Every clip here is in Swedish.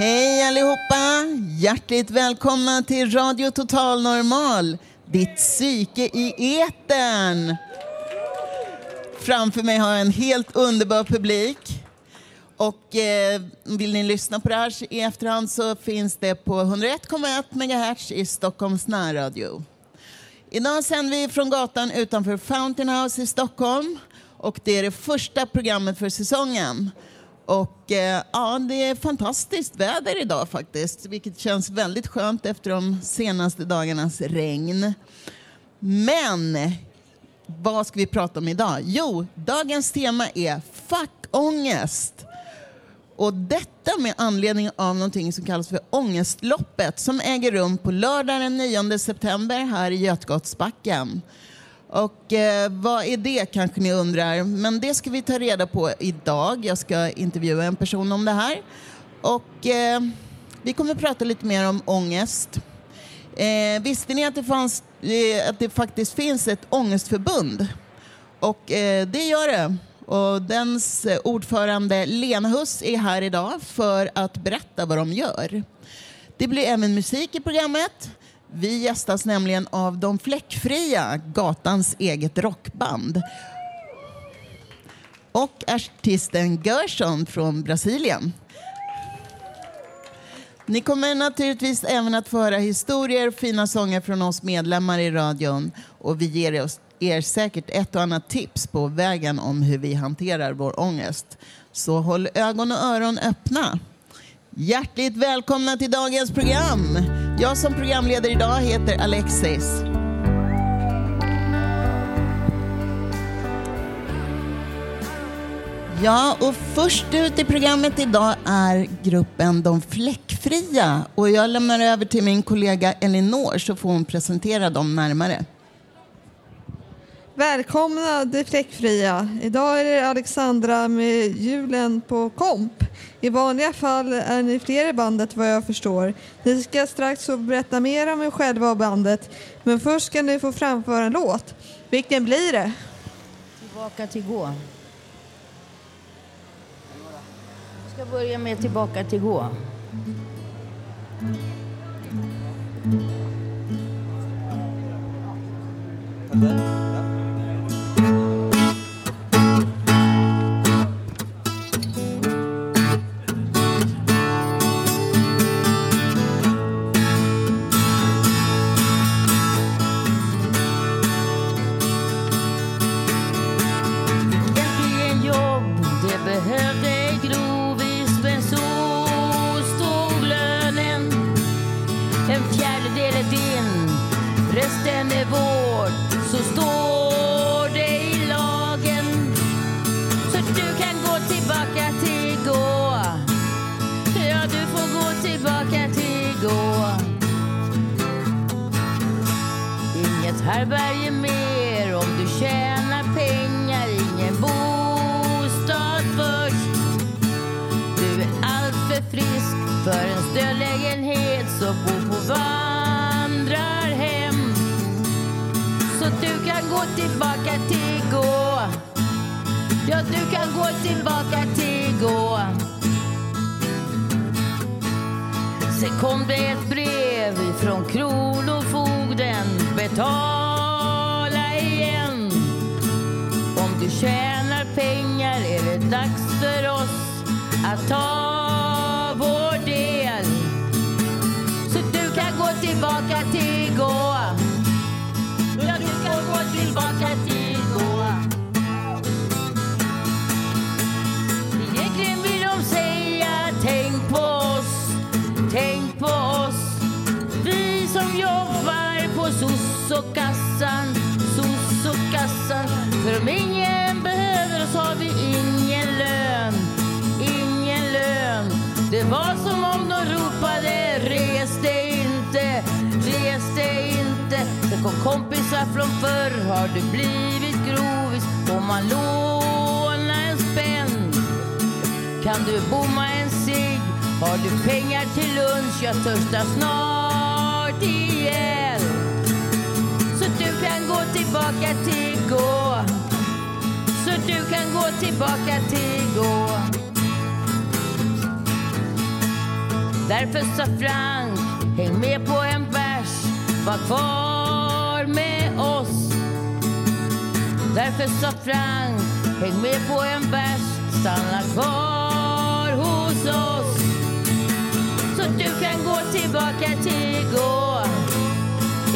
Hej allihopa! Hjärtligt välkomna till Radio Total Normal, ditt psyke i etern. Framför mig har jag en helt underbar publik. Och eh, vill ni lyssna på det här i efterhand så finns det på 101,1 MHz i Stockholms närradio. Idag sänder vi från gatan utanför Fountain House i Stockholm och det är det första programmet för säsongen. Och eh, ja, det är fantastiskt väder idag faktiskt, vilket känns väldigt skönt efter de senaste dagarnas regn. Men vad ska vi prata om idag? Jo, dagens tema är fackångest. Och detta med anledning av någonting som kallas för Ångestloppet som äger rum på lördag den 9 september här i Götgatsbacken. Och eh, vad är det kanske ni undrar? Men det ska vi ta reda på idag. Jag ska intervjua en person om det här. Och eh, vi kommer att prata lite mer om ångest. Eh, visste ni att det, fanns, eh, att det faktiskt finns ett ångestförbund? Och eh, det gör det. Och dens eh, ordförande Lena Huss är här idag för att berätta vad de gör. Det blir även musik i programmet. Vi gästas nämligen av De Fläckfria, gatans eget rockband. Och artisten Gerson från Brasilien. Ni kommer naturligtvis även att få höra historier och fina sånger från oss medlemmar i radion. Och vi ger oss, er säkert ett och annat tips på vägen om hur vi hanterar vår ångest. Så håll ögon och öron öppna. Hjärtligt välkomna till dagens program. Jag som programledare idag heter Alexis. Ja, och först ut i programmet idag är gruppen De Fläckfria. Och jag lämnar över till min kollega Elinor så får hon presentera dem närmare. Välkomna De Fläckfria. Idag är det Alexandra med julen på komp. I vanliga fall är ni fler i bandet vad jag förstår. Ni ska strax få berätta mer om er själva och bandet. Men först ska ni få framföra en låt. Vilken blir det? Tillbaka till gå. Jag ska börja med Tillbaka till gå. Äntligen härbärge mer om du tjänar pengar, ingen bostad först. Du är alltför frisk för en stödlägenhet så bo på vandrarhem. Så du kan gå tillbaka till gå. Ja, du kan gå tillbaka till gå. Sen kom det ett brev ifrån Kronofogden. Betal tjänar pengar är det dags för oss att ta vår del. Så du kan gå tillbaka till gå. Ja, du kan gå tillbaka till gå. Egentligen vill de säga tänk på oss, tänk på oss. Vi som jobbar på soc och kassan, soc och kassan För om oss har vi ingen lön, ingen lön. Det var som om de ropade res dig inte res dig inte. Sen kom kompisar från förr har du blivit grovis får man låna en spänn. Kan du bomma en cigg har du pengar till lunch jag törstar snart igen. Så du kan gå tillbaka till igår. Du kan gå tillbaka till igår. Därför sa Frank, häng med på en bärs, var kvar med oss. Därför sa Frank, häng med på en bärs, stanna kvar hos oss. Så du kan gå tillbaka till igår.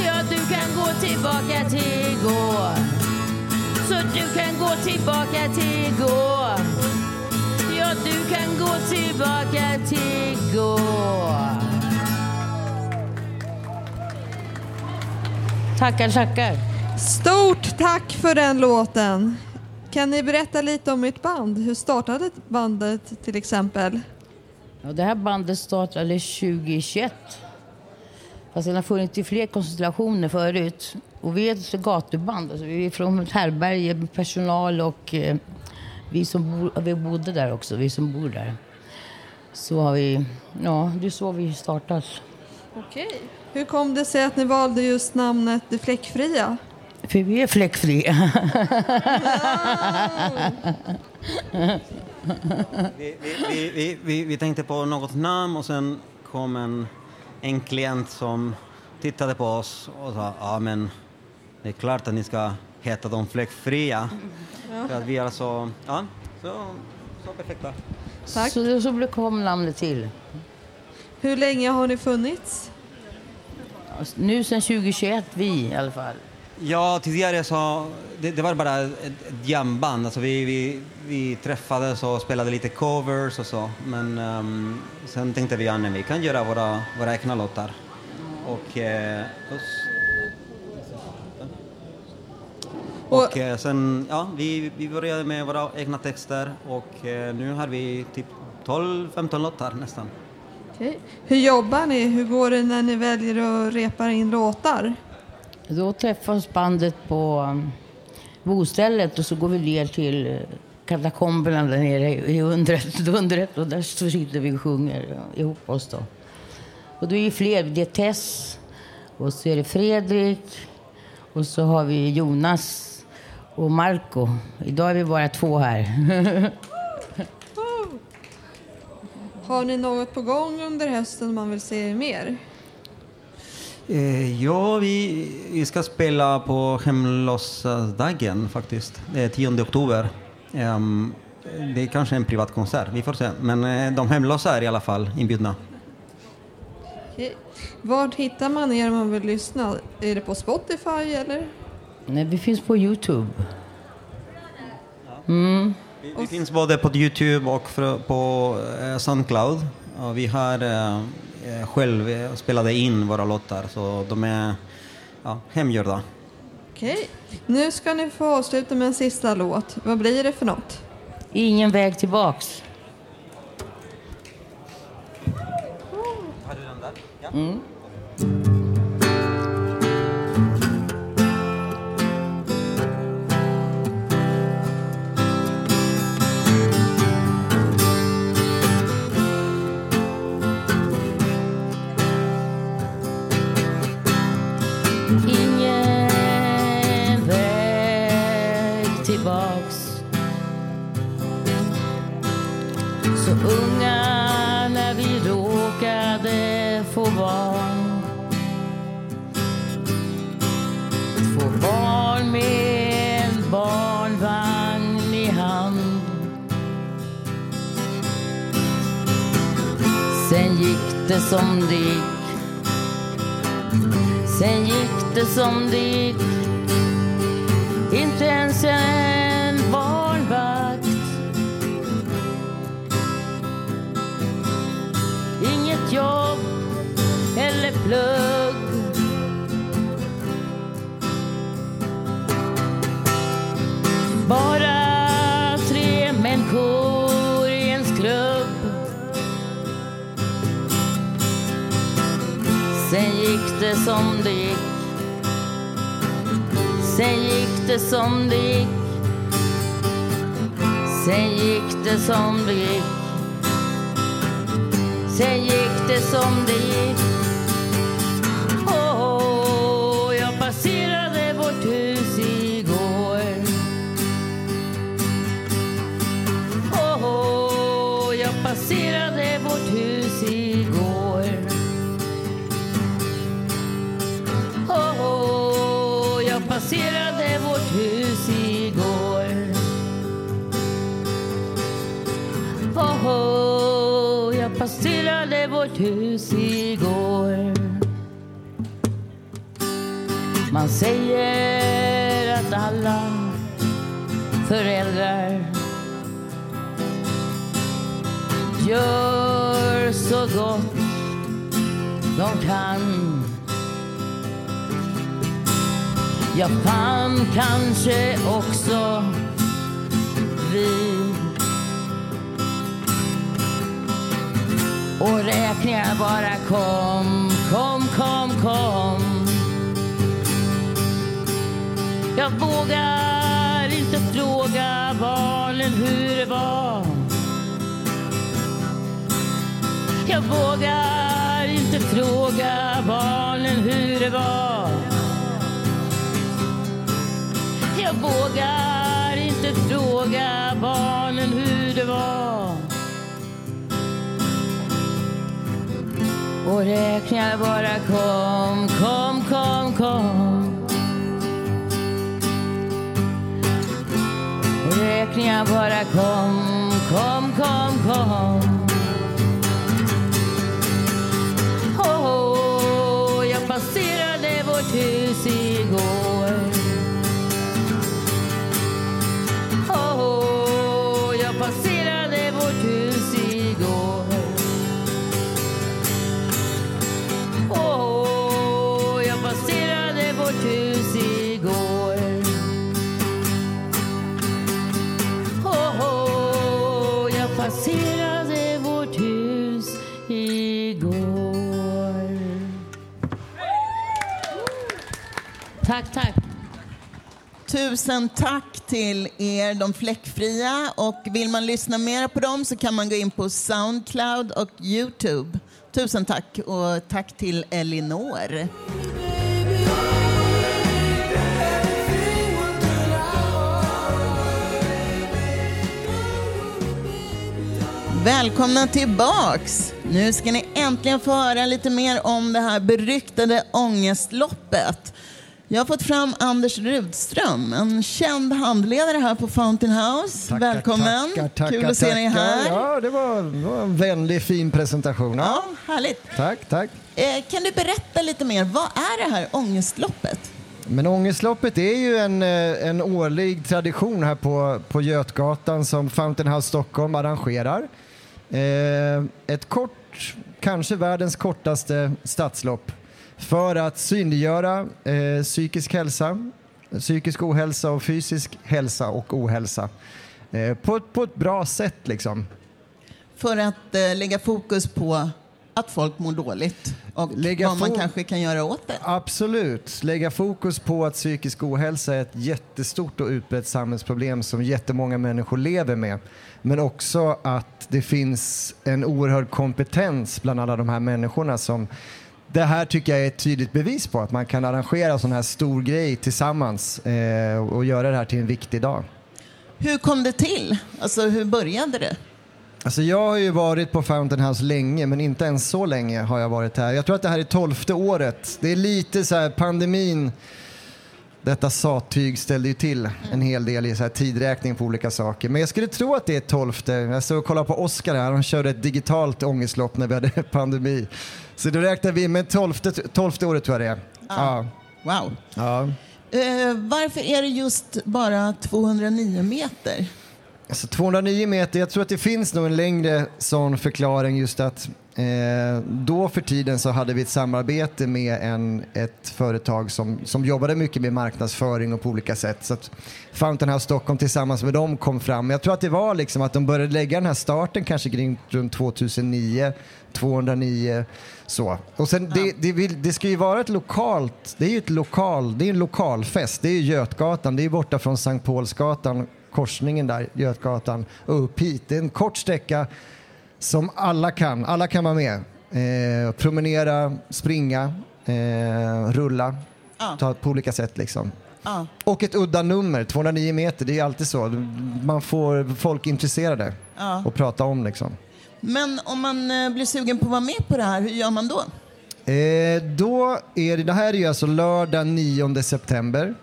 Ja, du kan gå tillbaka till igår. Så du kan gå tillbaka till igår. Ja, du kan gå tillbaka till igår. Tackar, tackar. Stort tack för den låten. Kan ni berätta lite om ert band? Hur startade bandet till exempel? Ja, det här bandet startade 2021. Fast den har funnits i fler konstellationer förut. Och vi är ett gatuband. Alltså vi är från ett härbärge personal och eh, vi som bo, vi bodde där också, vi som bor där. Så har vi, ja, det är så vi startat. Okej. Hur kom det sig att ni valde just namnet Det Fläckfria? För vi är fläckfria. Vi, vi, vi, vi, vi, vi tänkte på något namn och sen kom en, en klient som tittade på oss och sa ja men det är klart att ni ska heta de fläckfria. För att vi är så, ja, så, så perfekta. Tack. Så, så blev- kom namnet till. Hur länge har ni funnits? Nu sen 2021, vi i alla fall. Ja, tidigare så, det, det var bara ett, ett jamband. Alltså vi, vi, vi träffades och spelade lite covers och så. Men ehm, sen tänkte vi att vi kan göra våra, våra egna låtar. Och, eh, och, och eh, sen, ja, vi, vi började med våra egna texter och eh, nu har vi typ 12-15 låtar nästan. Okej. Hur jobbar ni? Hur går det när ni väljer att repa in låtar? Då träffas bandet på um, bostället och så går vi ner till uh, katakomberna där nere i undret, undret och där sitter vi och sjunger ihop oss då. Och då är det fler, det är Tess och så är det Fredrik och så har vi Jonas och Marco. Idag är vi bara två här. Har ni något på gång under hösten man vill se mer? Eh, ja, vi, vi ska spela på hemlösdagen faktiskt. Det är 10 oktober. Ehm, det är kanske en privat konsert, vi får se. Men eh, de hemlösa är i alla fall inbjudna. Vart hittar man er om man vill lyssna? Är det på Spotify eller? Nej, vi finns på Youtube. Mm. Vi, vi finns både på Youtube och för, på eh, Soundcloud. Och vi har eh, eh, själv eh, spelade in våra låtar, så de är ja, hemgjorda. Okej. Nu ska ni få avsluta med en sista låt. Vad blir det för något? Ingen väg tillbaks. Har du den där? Ja. Mm. Hus igår. Man säger att alla föräldrar gör så gott de kan. Jag fann kanske också vi och räkningar bara kom, kom, kom, kom. Jag vågar inte fråga barnen hur det var. Jag vågar inte fråga barnen hur det var. Jag vågar inte fråga barnen hur det var. Och räkningar bara kom, kom, kom, kom. Och räkningar bara kom, kom, kom, kom. Åh, jag passerade vårt hus igår. Tack, tack. Tusen tack till er, de fläckfria. Och vill man lyssna mer på dem så kan man gå in på Soundcloud och Youtube. Tusen tack och tack till Elinor. Välkomna tillbaks! Nu ska ni äntligen få höra lite mer om det här beryktade ångestloppet. Jag har fått fram Anders Rudström, en känd handledare här på Fountain House. Tackar, Välkommen! Tackar, tackar, Kul att se dig här. Ja, det var, det var en väldigt fin presentation. Ja. Ja, härligt. Tack, tack. Eh, kan du berätta lite mer, vad är det här ångestloppet? Men Ångestloppet är ju en, eh, en årlig tradition här på, på Götgatan som Fountain House Stockholm arrangerar. Eh, ett kort, kanske världens kortaste stadslopp för att synliggöra eh, psykisk hälsa, psykisk ohälsa och fysisk hälsa och ohälsa eh, på, ett- på ett bra sätt liksom. För att eh, lägga fokus på att folk mår dåligt och Lägga vad man kanske kan göra åt det. Absolut. Lägga fokus på att psykisk ohälsa är ett jättestort och utbrett samhällsproblem som jättemånga människor lever med. Men också att det finns en oerhörd kompetens bland alla de här människorna som det här tycker jag är ett tydligt bevis på att man kan arrangera sån här stor grej tillsammans eh, och göra det här till en viktig dag. Hur kom det till? Alltså hur började det? Alltså jag har ju varit på Fountain House länge, men inte ens så länge har jag varit här. Jag tror att det här är tolfte året. Det är lite så här pandemin, detta sattyg ställde ju till en hel del i så här tidräkning på olika saker. Men jag skulle tro att det är tolfte. Jag såg och kollade på Oscar här, han körde ett digitalt ångestlopp när vi hade pandemi. Så då räknar vi med tolfte, tolfte året tror jag det är. Ja. Wow. ja. Eh, varför är det just bara 209 meter? Alltså 209 meter, jag tror att det finns nog en längre sån förklaring just att Eh, då för tiden så hade vi ett samarbete med en, ett företag som, som jobbade mycket med marknadsföring och på olika sätt. Så att Fountain House Stockholm tillsammans med dem kom fram. Jag tror att det var liksom att de började lägga den här starten kanske kring runt 2009, 209 så. Och sen det, det, vill, det ska ju vara ett lokalt, det är ju ett lokal, det är en lokalfest. Det är ju Götgatan, det är borta från Sankt Paulsgatan, korsningen där, Götgatan och upp hit. Det är en kort sträcka som alla kan. Alla kan vara med. Eh, promenera, springa, eh, rulla, Ja. ta på olika sätt liksom. Ja. Och ett udda nummer, 209 meter, det är alltid så. Man får folk intresserade Ja. och prata om liksom. Men om man eh, blir sugen på att vara med på det här, hur gör man då? Eh, då är det, det här är ju alltså lördag 9 september.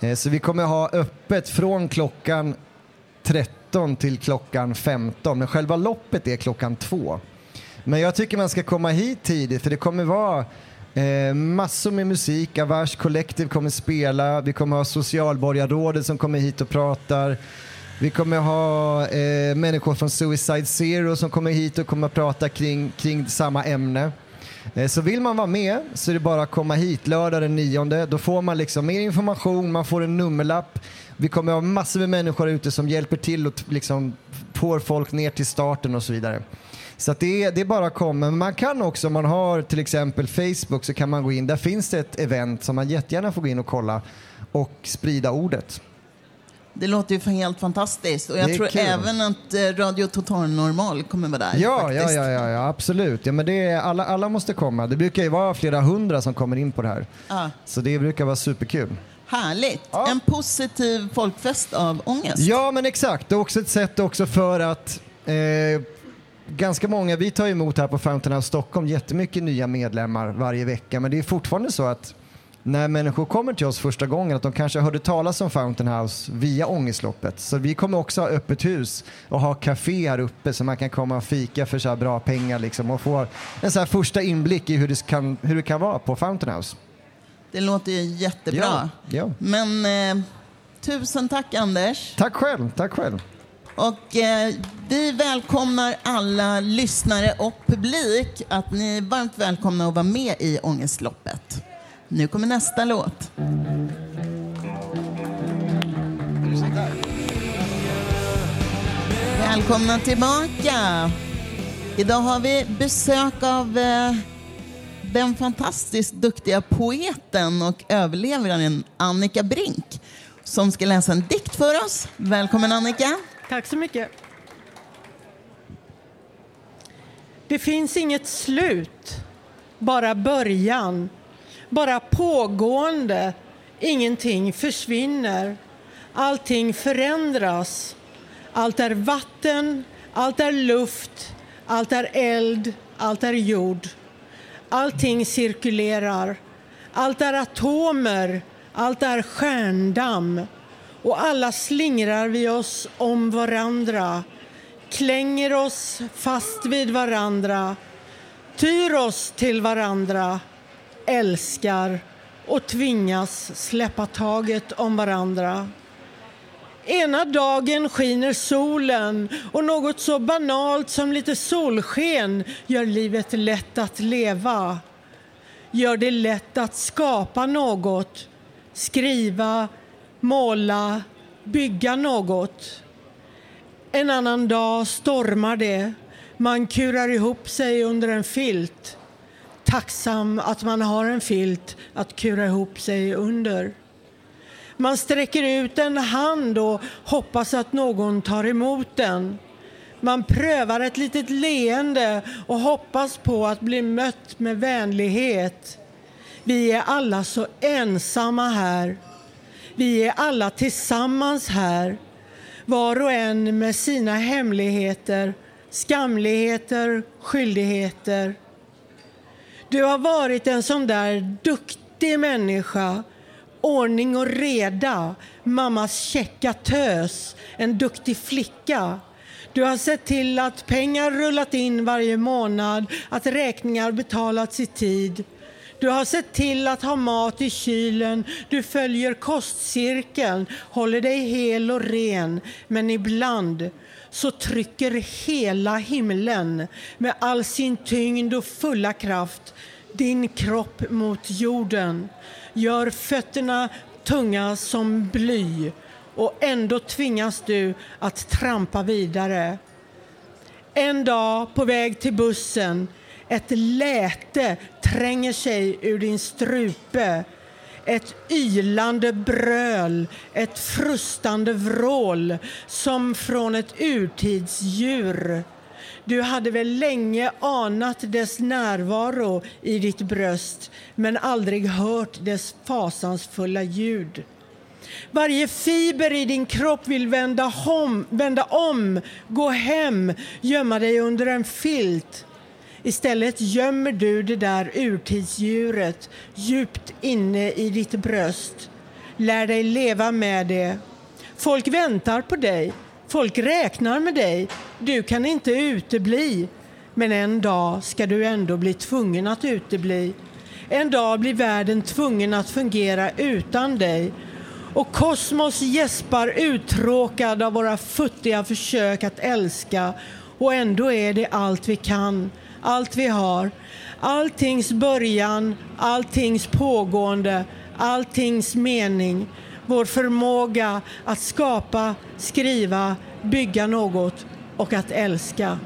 Eh, så vi kommer ha öppet från klockan 13 till klockan 15. Men själva loppet är klockan 2. Men jag tycker man ska komma hit tidigt för det kommer vara eh, massor med musik. Avars Collective kommer spela. Vi kommer ha Socialborgarrådet som kommer hit och pratar. Vi kommer ha eh, människor från Suicide Zero som kommer hit och kommer att prata kring, kring samma ämne. Eh, Så vill man vara med så är det bara att komma hit lördag den 9. Då får man liksom mer information, man får en nummerlapp. Vi kommer ha massor med människor ute som hjälper till och liksom får folk ner till starten och så vidare. Så att det, är, det är bara att komma. Men man kan också, om man har till exempel Facebook så kan man gå in, där finns det ett event som man jättegärna får gå in och kolla och sprida ordet. Det låter ju helt fantastiskt. Och jag tror kul. även att eh, Radio Total Normal kommer vara där. Ja, ja, ja, ja, ja absolut. Ja, men det är, alla, alla måste komma. Det brukar ju vara flera hundra som kommer in på det här. Ja. Så det brukar vara superkul. Härligt. Ja. En positiv folkfest av ångest. Ja, men exakt. Det är också ett sätt också för att eh, ganska många, vi tar emot här på Fountain House Stockholm jättemycket nya medlemmar varje vecka, men det är fortfarande så att när människor kommer till oss första gången att de kanske hörde talas om Fountain House via ångestloppet. Så vi kommer också ha öppet hus och ha café här uppe så man kan komma och fika för så här bra pengar liksom och få en så här första inblick i hur det kan, hur det kan vara på Fountain House. Det låter ju jättebra. Ja, ja. Men eh, tusen tack Anders. Tack själv, tack själv. Och eh, vi välkomnar alla lyssnare och publik att ni är varmt välkomna att vara med i Ångestloppet. Nu kommer nästa låt. Välkomna tillbaka. Idag har vi besök av eh, den fantastiskt duktiga poeten och överlevaren Annika Brink som ska läsa en dikt för oss. Välkommen Annika. Tack så mycket. Det finns inget slut, bara början. Bara pågående. Ingenting försvinner. Allting förändras. Allt är vatten, allt är luft, allt är eld, allt är jord. Allting cirkulerar. Allt är atomer, allt är stjärndamm. Och alla slingrar vi oss om varandra, klänger oss fast vid varandra, tyr oss till varandra, älskar och tvingas släppa taget om varandra. Ena dagen skiner solen och något så banalt som lite solsken gör livet lätt att leva. Gör det lätt att skapa något, skriva, måla, bygga något. En annan dag stormar det. Man kurar ihop sig under en filt. Tacksam att man har en filt att kura ihop sig under. Man sträcker ut en hand och hoppas att någon tar emot den. Man prövar ett litet leende och hoppas på att bli mött med vänlighet. Vi är alla så ensamma här. Vi är alla tillsammans här, var och en med sina hemligheter, skamligheter, skyldigheter. Du har varit en sån där duktig människa, ordning och reda, mammas käcka tös, en duktig flicka. Du har sett till att pengar rullat in varje månad, att räkningar betalats i tid. Du har sett till att ha mat i kylen, du följer kostcirkeln, håller dig hel och ren. Men ibland så trycker hela himlen med all sin tyngd och fulla kraft din kropp mot jorden. Gör fötterna tunga som bly och ändå tvingas du att trampa vidare. En dag på väg till bussen, ett läte tränger sig ur din strupe. Ett ylande bröl, ett frustande vrål som från ett urtidsdjur. Du hade väl länge anat dess närvaro i ditt bröst men aldrig hört dess fasansfulla ljud. Varje fiber i din kropp vill vända om, vända om, gå hem, gömma dig under en filt. Istället gömmer du det där urtidsdjuret djupt inne i ditt bröst. Lär dig leva med det. Folk väntar på dig. Folk räknar med dig. Du kan inte utebli. Men en dag ska du ändå bli tvungen att utebli. En dag blir världen tvungen att fungera utan dig. Och kosmos gäspar uttråkad av våra futtiga försök att älska. Och ändå är det allt vi kan, allt vi har. Alltings början, alltings pågående, alltings mening. Vår förmåga att skapa, skriva, bygga något och att älska.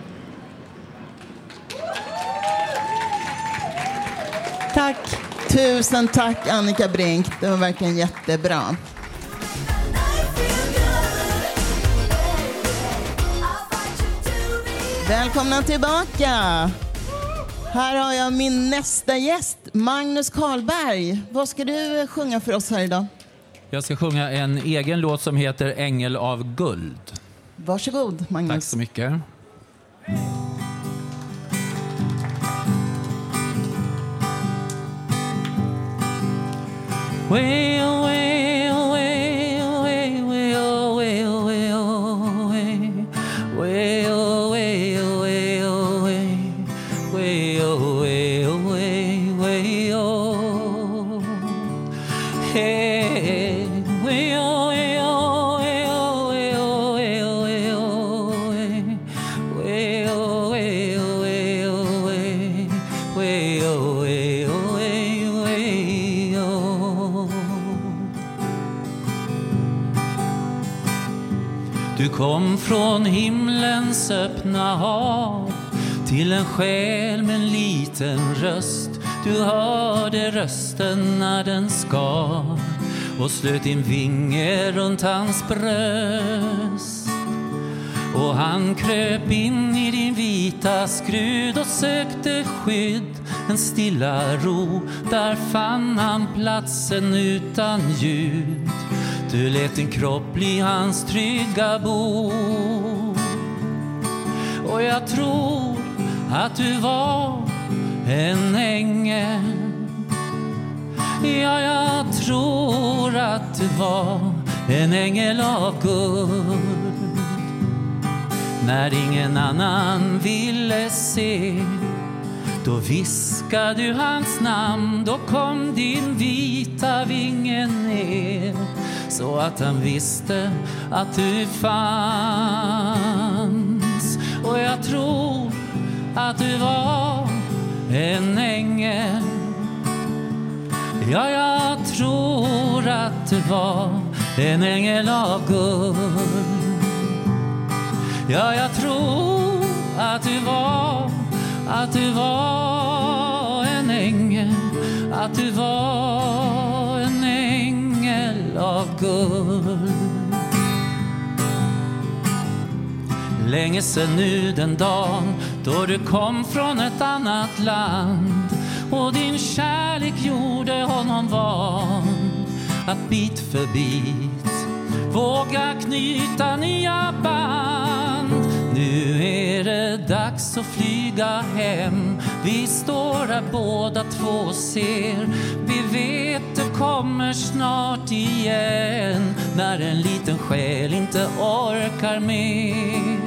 Tack. Tusen tack Annika Brink. Det var verkligen jättebra. Välkomna tillbaka. Här har jag min nästa gäst, Magnus Karlberg. Vad ska du sjunga för oss här idag? Jag ska sjunga en egen låt som heter Ängel av guld. Varsågod, Magnus. Tack så mycket. Way away, från himlens öppna hav till en själ med en liten röst. Du hörde rösten när den skar och slöt din vinge runt hans bröst. Och han kröp in i din vita skrud och sökte skydd, en stilla ro. Där fann han platsen utan ljud. Du lät din kropp bli hans trygga bo. Och jag tror att du var en ängel. Ja, jag tror att du var en ängel av guld. När ingen annan ville se då viskade du hans namn, då kom din vita vinge ner så att han visste att du fanns. Och jag tror att du var en ängel. Ja, jag tror att du var en ängel av guld. Ja, jag tror att du var, att du var en ängel, att du var guld. Länge sen nu den dagen då du kom från ett annat land och din kärlek gjorde honom van att bit för bit våga knyta nya band. Nu är det dags att flyga hem. Vi står här båda två ser. Vi vet det kommer snart igen när en liten själ inte orkar mer.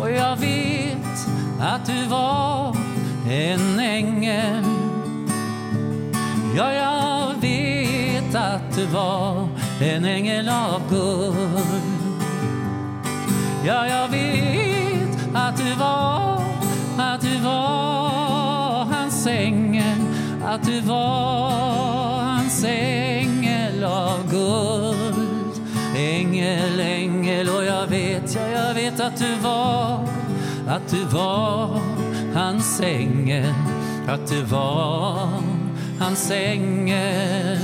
Och jag vet att du var en ängel. Ja, jag vet att du var en ängel av guld. Ja, jag vet att du var, att du var hans ängel, att du var hans ängel av guld. Ängel, ängel och jag vet, ja, jag vet att du var, att du var hans ängel, att du var hans ängel.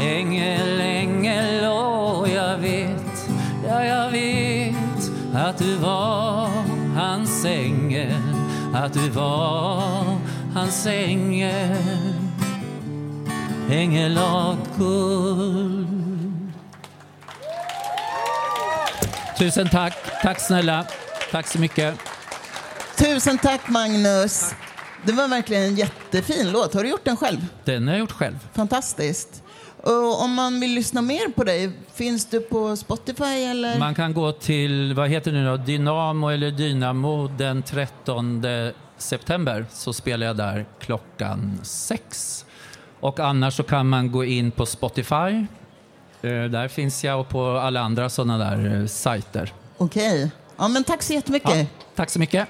Ängel, ängel, och jag vet, ja jag vet att du var hans ängel, att du var hans ängel. Ängel av guld. Tusen tack, tack snälla, tack så mycket. Tusen tack Magnus. Det var verkligen en jättefin låt. Har du gjort den själv? Den har jag gjort själv. Fantastiskt. Och om man vill lyssna mer på dig, finns du på Spotify eller? Man kan gå till, vad heter det nu då, Dynamo eller Dynamo den 13 september så spelar jag där klockan sex. Och annars så kan man gå in på Spotify. Eh, Där finns jag och på alla andra sådana där eh, sajter. Okej. Ja, men tack så jättemycket. Ja, tack så mycket.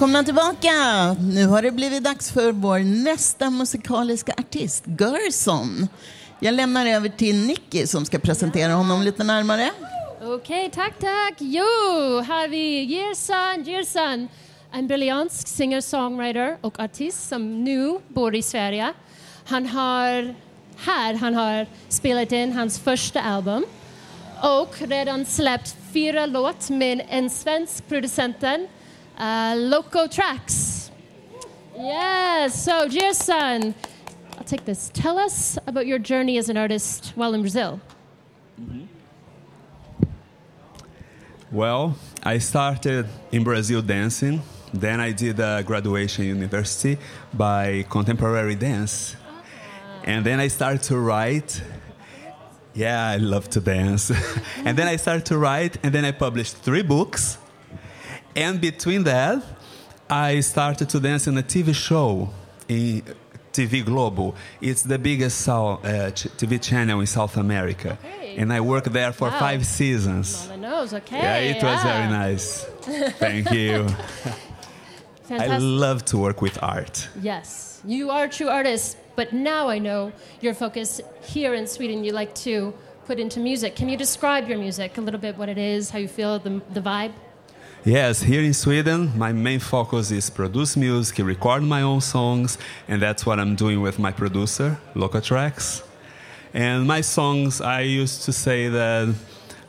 Välkomna tillbaka! Nu har det blivit dags för vår nästa musikaliska artist, Gerson. Jag lämnar över till Nicky som ska presentera honom lite närmare. Okej, tack, tack. Jo, här har vi Gerson Gerson. En brasiliansk singer-songwriter och artist som nu bor i Sverige. Han har här han har spelat in hans första album och redan släppt fyra låt med en svensk producenten, uh, Loco Tracks. Yes, so Gerson, I'll take this. Tell us about your journey as an artist while in Brazil. Well, I started in Brazil dancing. Then I did a graduation university by contemporary dance. And then I started to write. Yeah, I love to dance. and then I started to write, and then I published three books. And between that, I started to dance in a TV show in TV Globo. It's the biggest uh, TV channel in South America. Okay. And I worked there for Wow. five seasons. On the nose, okay. Yeah, it was very nice. Thank you. I love to work with art. Yes, you are a true artist, but now I know your focus here in Sweden you like to put into music. Can you describe your music a little bit, what it is, how you feel, the, the vibe? Yes, here in Sweden, my main focus is produce music, record my own songs, and that's what I'm doing with my producer, Loca Tracks. And my songs, I used to say that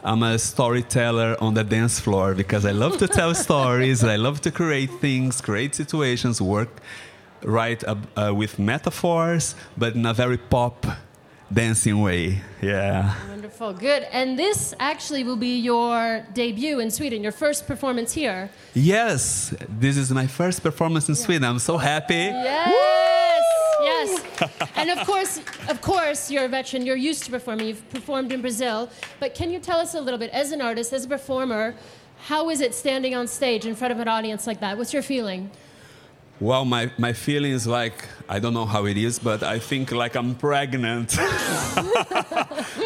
I'm a storyteller on the dance floor because I love to tell stories, I love to create things, create situations, work right uh, uh, with metaphors, but in a very pop dancing way. Yeah. Wonderful, good. And this actually will be your debut in Sweden, your first performance here. Yes, this is my first performance in Sweden. I'm so happy. Yes, yes. and of course, of course, you're a veteran. You're used to performing. You've performed in Brazil. But can you tell us a little bit, as an artist, as a performer, how is it standing on stage in front of an audience like that? What's your feeling? Well, my, my feeling is like, I don't know how it is, but I think like I'm pregnant.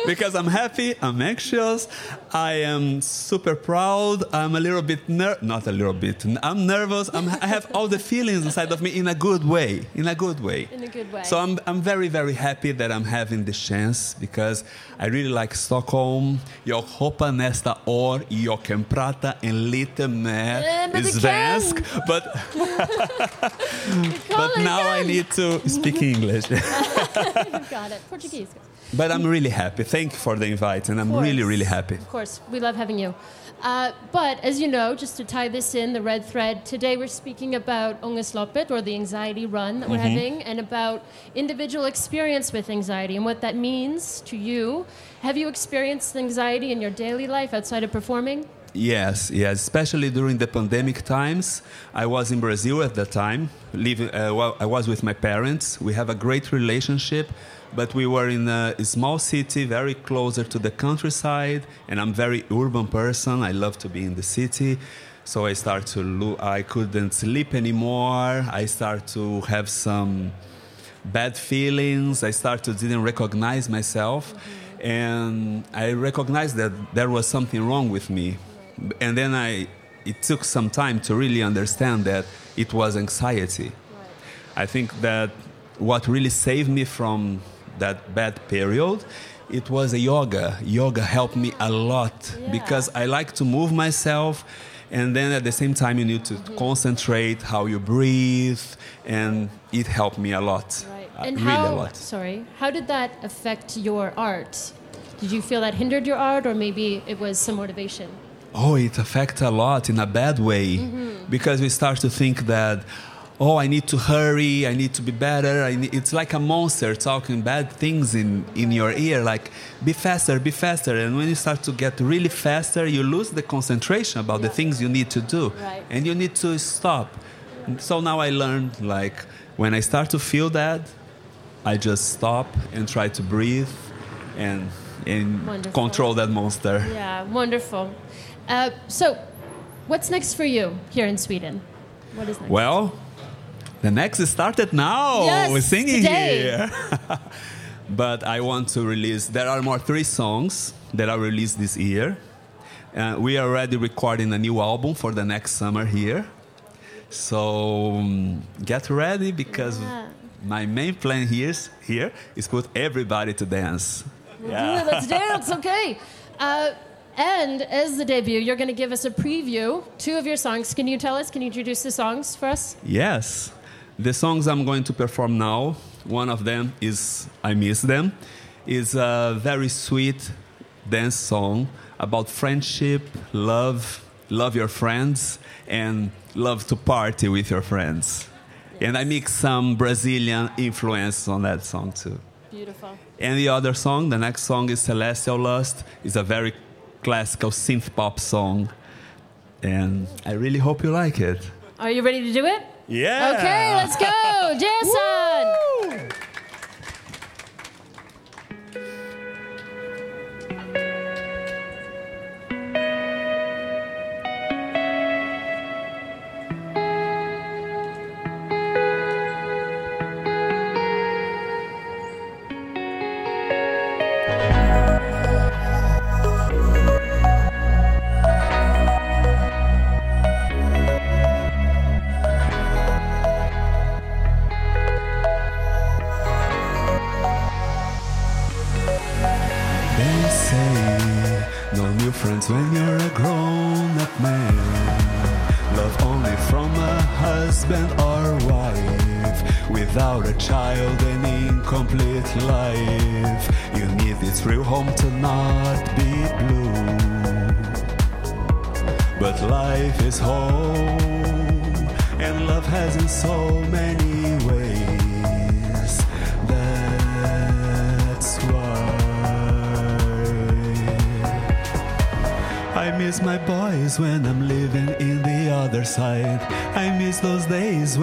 because I'm happy, I'm anxious, I am super proud, I'm a little bit ner- not a little bit, I'm nervous, I'm, I have all the feelings inside of me in a good way, in a good way. In a good way. So I'm, I'm very, very happy that I'm having this chance because I really like Stockholm. Jag hoppar nästa år jag kan prata en lite mer svensk. But, but now I need to speak English. got it. Portuguese. but I'm really happy. Thank you for the invite, and I'm really, really happy. Of course, we love having you. Uh, but as you know, just to tie this in, the red thread, today we're speaking about Ångestloppet, or the anxiety run that we're Mhm. having, and about individual experience with anxiety and what that means to you. Have you experienced anxiety in your daily life outside of performing? Yes, yes, especially during the pandemic times. I was in Brazil at that time. Living, uh, well, I was with my parents. We have a great relationship, but we were in a small city, very closer to the countryside. And I'm very urban person. I love to be in the city. So I start to lo- I couldn't sleep anymore. I start to have some bad feelings. I start to didn't recognize myself, and I recognized that there was something wrong with me. And then I, it took some time to really understand that it was anxiety. I think that what really saved me from that bad period, it was a yoga. Yoga helped me a lot because I like to move myself. And then at the same time, you need to concentrate how you breathe, and it helped me a lot. Uh, and really how, a lot. Sorry, how did that affect your art? Did you feel that hindered your art, or maybe it was some motivation? Oh, it affects a lot in a bad way Mhm. because we start to think that, oh, I need to hurry, I need to be better. I need, it's like a monster talking bad things in, in your ear, like be faster, be faster. And when you start to get really faster, you lose the concentration about the things you need to do, Right. and you need to stop. So now I learned, like, when I start to feel that, I just stop and try to breathe and, and Wonderful. control that monster. Yeah, wonderful. Uh, so, what's next for you here in Sweden? What is next? Well, the next is started now. Yes, We're singing today. here. but I want to release. There are more three songs that I released this year. Uh, we are already recording a new album for the next summer here. So um, get ready because my main plan here is, here is put everybody to dance. Yeah, let's dance, okay. Uh, and as the debut, you're going to give us a preview, two of your songs. Can you tell us? Can you introduce the songs for us? Yes. The songs I'm going to perform now, one of them is I Miss Them. is a very sweet dance song about friendship, love, love your friends, and love to party with your friends. And I mix some Brazilian influence on that song too. Beautiful. And the other song, the next song is Celestial Lust. It's a very classical synth pop song. And I really hope you like it. Are you ready to do it? Yeah. Okay, let's go. Jason!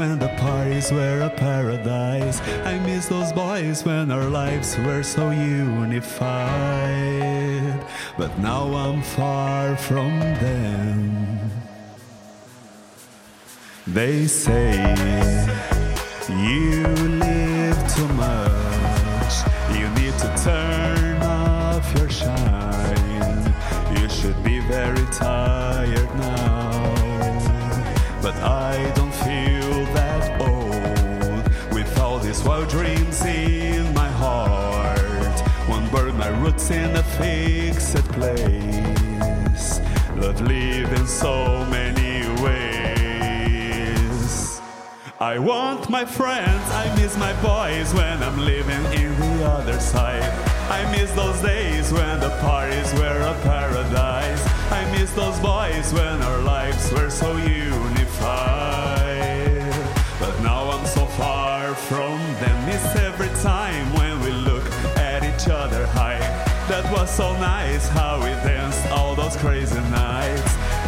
When the parties were a paradise. I miss those boys when our lives were so unified. But now I'm far from them. They say you live too much. So many ways. I want my friends, I miss my boys when I'm living in the other side. I miss those days when the parties were a paradise. I miss those boys when our lives were so unified. But now I'm so far from them. Miss every time when we look at each other high. That was so nice how we danced all those crazy nights.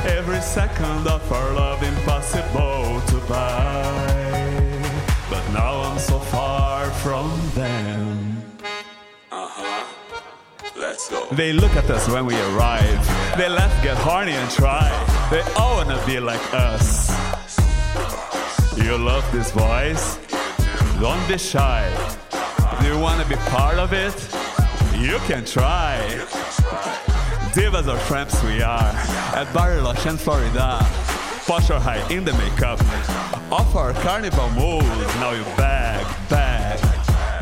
Every second of our love impossible to buy. But now I'm so far from them. Uh-huh. Let's go. They look at us when we arrive. They laugh, get horny, and try. They all wanna be like us. You love this voice? Don't be shy. Do you wanna be part of it? You can try. Divas or tramps we are at Bariloche and Florida. Posh high in the makeup. Off our carnival mood. Now you beg, beg,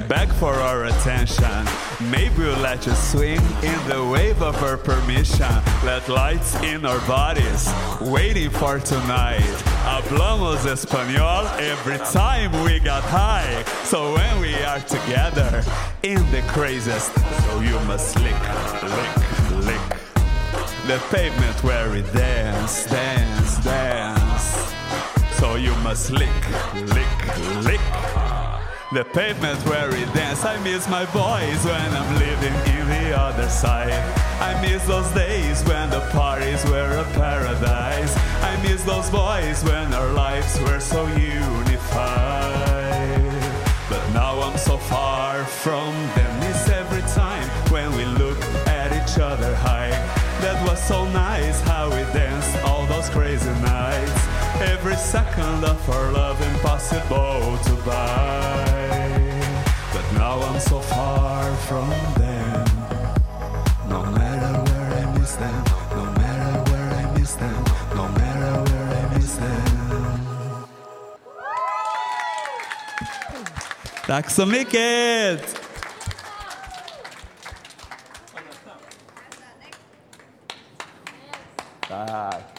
beg for our attention. Maybe we'll let you swing in the wave of our permission. Let lights in our bodies, waiting for tonight. Hablamos español every time we got high. So when we are together in the craziest, so you must lick, lick. The pavement where we dance, dance, dance. So you must lick, lick, lick. The pavement where we dance. I miss my boys when I'm living in the other side. I miss those days when the parties were a paradise. I miss those boys when our lives were so unified. But now I'm so far from them. So nice how we danced all those crazy nights. Every second of our love impossible to buy. But now I'm so far from them. No matter where I miss them, no matter where I miss them, no matter where I miss them. Tack så mycket! Tack.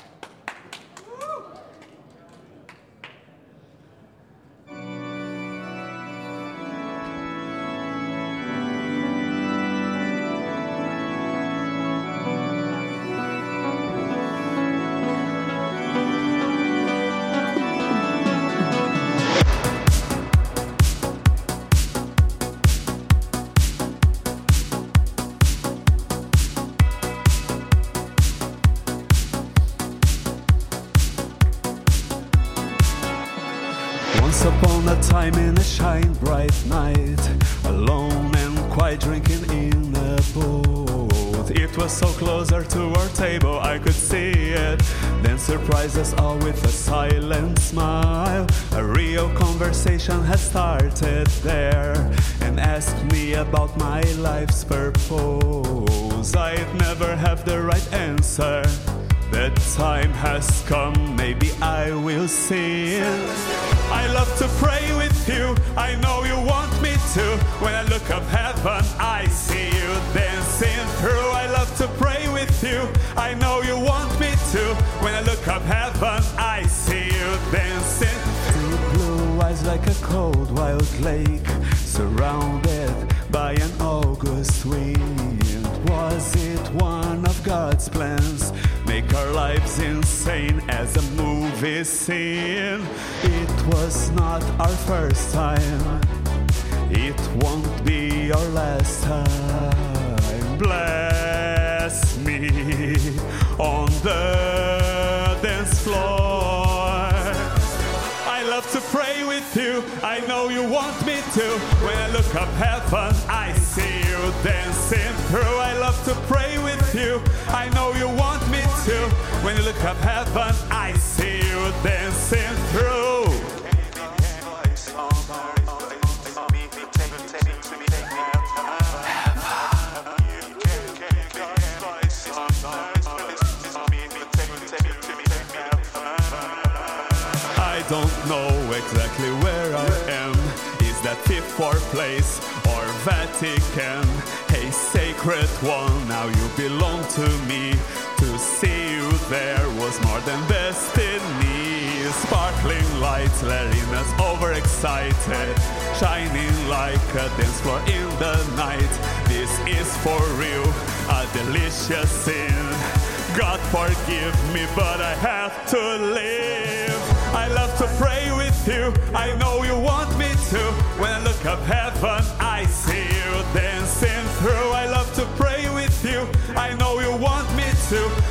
Heaven, I see you dancing through. I love to pray with you, I know you want me to. When I look up heaven, I see you dancing. Two blue eyes like a cold wild lake, surrounded by an August wind. Was it one of God's plans? Make our lives insane as a movie scene. It was not our first time. It won't be our last time. Bless me on the dance floor. I love to pray with you. I know you want me to. When I look up heaven, I see you dancing through. I love to pray with you. I know you want me to. When you look up heaven, I see you dancing through. Fifth or place or Vatican? Hey, sacred one, now you belong to me. To see you there was more than destiny. Sparkling lights, letting us overexcited. Shining like a dance floor in the night. This is for real, a delicious sin. God forgive me, but I have to live. To pray with you. I know you want me to. When I look up heaven, I see you dancing through. I love to pray with you. I know you want me to.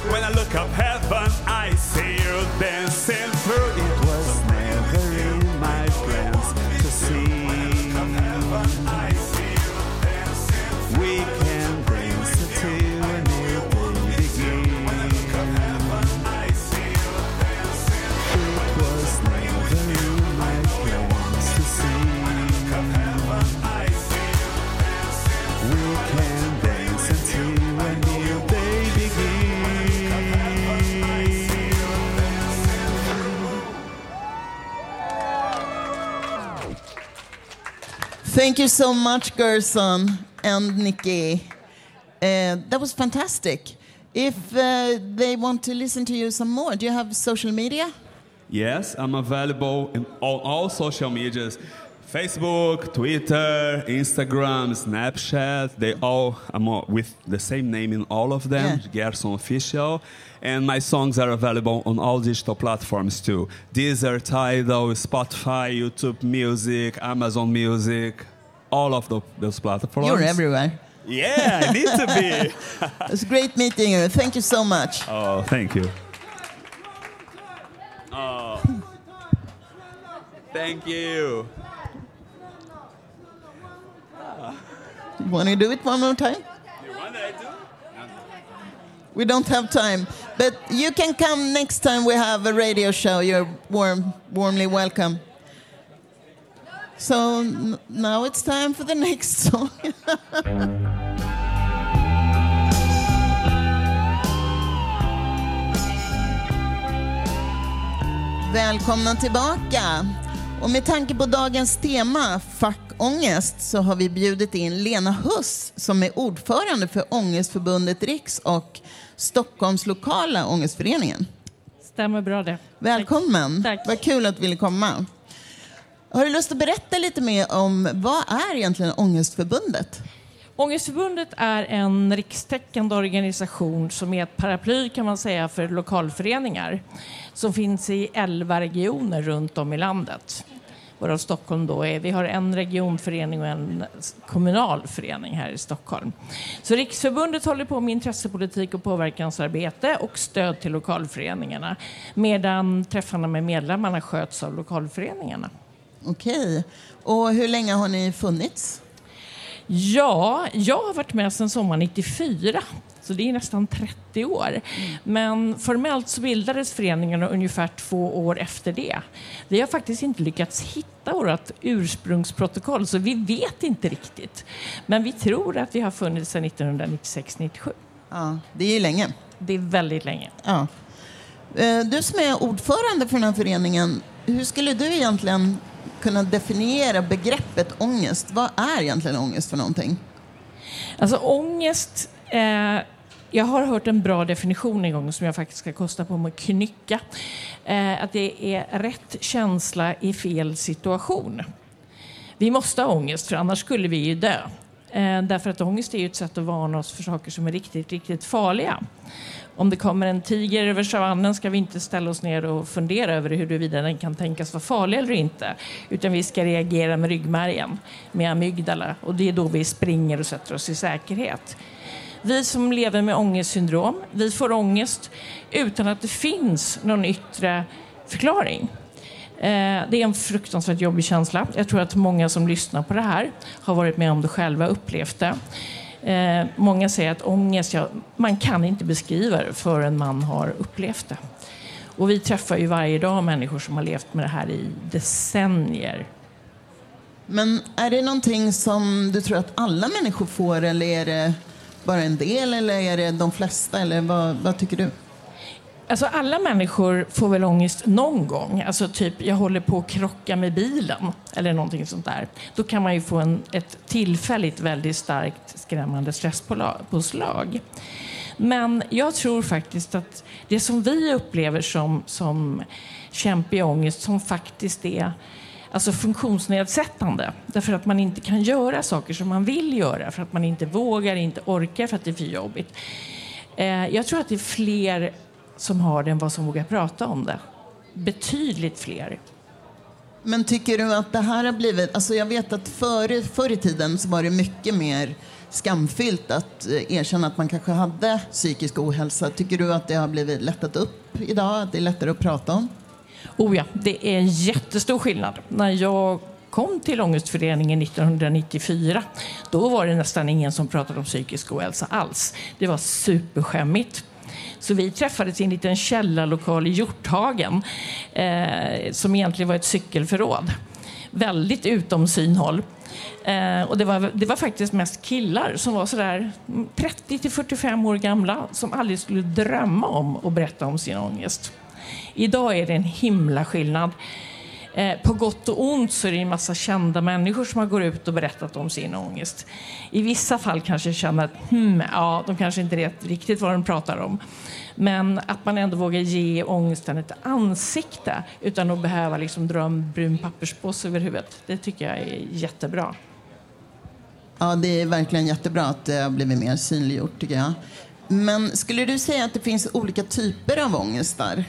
Thank you so much, Gerson and Nikki. Uh, that was fantastic. If uh, they want to listen to you some more, do you have social media? Yes, I'm available in, on all social medias Facebook, Twitter, Instagram, Snapchat. They all, I'm all with the same name in all of them, Gerson Official. And my songs are available on all digital platforms too Deezer, Tidal, Spotify, YouTube Music, Amazon Music, all of the, those platforms. You're everywhere. Yeah, I need to be. It's a great meeting you. Thank you so much. Oh, thank you. Oh. Thank you. Want to do it one more time? We don't have time, but you can come next time we have a radio show. You're warm, warmly welcome. So n- now it's time for the next song. Välkomna tillbaka. Och med tanke på dagens tema, fackångest, så har vi bjudit in Lena Huss som är ordförande för Ångestförbundet Riks och Stockholms lokala ångestföreningen. Stämmer bra det. Välkommen. Tack. Vad kul att du ville komma. Har du lust att berätta lite mer om vad är egentligen Ångestförbundet? Ångestförbundet är en rikstäckande organisation som är ett paraply kan man säga för lokalföreningar som finns i 11 regioner runt om i landet. Varav Stockholm då är, vi har en regionförening och en kommunal förening här i Stockholm. Så Riksförbundet håller på med intressepolitik och påverkansarbete och stöd till lokalföreningarna medan träffarna med medlemmarna sköts av lokalföreningarna. Okej. Och hur länge har ni funnits? Ja, jag har varit med sedan sommaren 94, så det är nästan 30 år. Men formellt så bildades föreningarna ungefär två år efter det. Vi har faktiskt inte lyckats hitta vårt ursprungsprotokoll, så vi vet inte riktigt. Men vi tror att vi har funnits sedan 1996-97. Ja, det är ju länge. Det är väldigt länge. Ja. Eh, Du som är ordförande för den här föreningen, hur skulle du egentligen kunna definiera begreppet ångest? Vad är egentligen ångest för någonting? Alltså ångest, eh, jag har hört en bra definition en gång som jag faktiskt ska kosta på mig att knycka. Eh, att det är rätt känsla i fel situation. Vi måste ha ångest för annars skulle vi ju dö. Eh, därför att ångest är ju ett sätt att varna oss för saker som är riktigt, riktigt farliga. Om det kommer en tiger över savannen ska vi inte ställa oss ner och fundera över huruvida den kan tänkas vara farlig eller inte. Utan vi ska reagera med ryggmärgen, med amygdala. Och det är då vi springer och sätter oss i säkerhet. Vi som lever med ångestsyndrom, vi får ångest utan att det finns någon yttre förklaring. Eh, det är en fruktansvärt jobbig känsla. Jag tror att många som lyssnar på det här har varit med om det själva, upplevt det. Eh, Många säger att ångest, ja, man kan inte beskriva det förrän man har upplevt det. Och vi träffar ju varje dag människor som har levt med det här i decennier. Men är det någonting som du tror att alla människor får eller är det bara en del eller är det de flesta eller vad, vad tycker du? Alltså alla människor får väl ångest någon gång. Alltså typ, jag håller på att krocka med bilen eller någonting sånt där. Då kan man ju få en, ett tillfälligt väldigt starkt skrämmande stresspåslag. Men jag tror faktiskt att det som vi upplever som, som kämpig ångest som faktiskt är alltså funktionsnedsättande. Därför att man inte kan göra saker som man vill göra, för att man inte vågar, inte orkar, för att det är för jobbigt. Eh, jag tror att det är fler som har det än vad som vågar prata om det. Betydligt fler. Men tycker du att det här har blivit... Alltså jag vet att förr, förr i tiden så var det mycket mer skamfyllt att eh, erkänna att man kanske hade psykisk ohälsa. Tycker du att det har blivit lättat upp idag? Att det är lättare att prata om? Oh ja, det är en jättestor skillnad. När jag kom till Ångestföreningen 1994, då var det nästan ingen som pratade om psykisk ohälsa alls. Det var superskämmigt. Så vi träffades i en liten källarlokal i Hjorthagen eh, som egentligen var ett cykelförråd. Väldigt utom synhåll. Eh, och det var, det var faktiskt mest killar som var sådär 30 till 45 år gamla som aldrig skulle drömma om att berätta om sin ångest. Idag är det en himla skillnad. Eh, på gott och ont så är det en massa kända människor som har gått ut och berättat om sin ångest. I vissa fall kanske känner att hmm, ja, de kanske inte vet riktigt vad de pratar om. Men att man ändå vågar ge ångesten ett ansikte utan att behöva liksom dra en brun papperspåse över huvudet. Det tycker jag är jättebra. Ja, det är verkligen jättebra att det har blivit mer synliggjort tycker jag. Men skulle du säga att det finns olika typer av ångestar?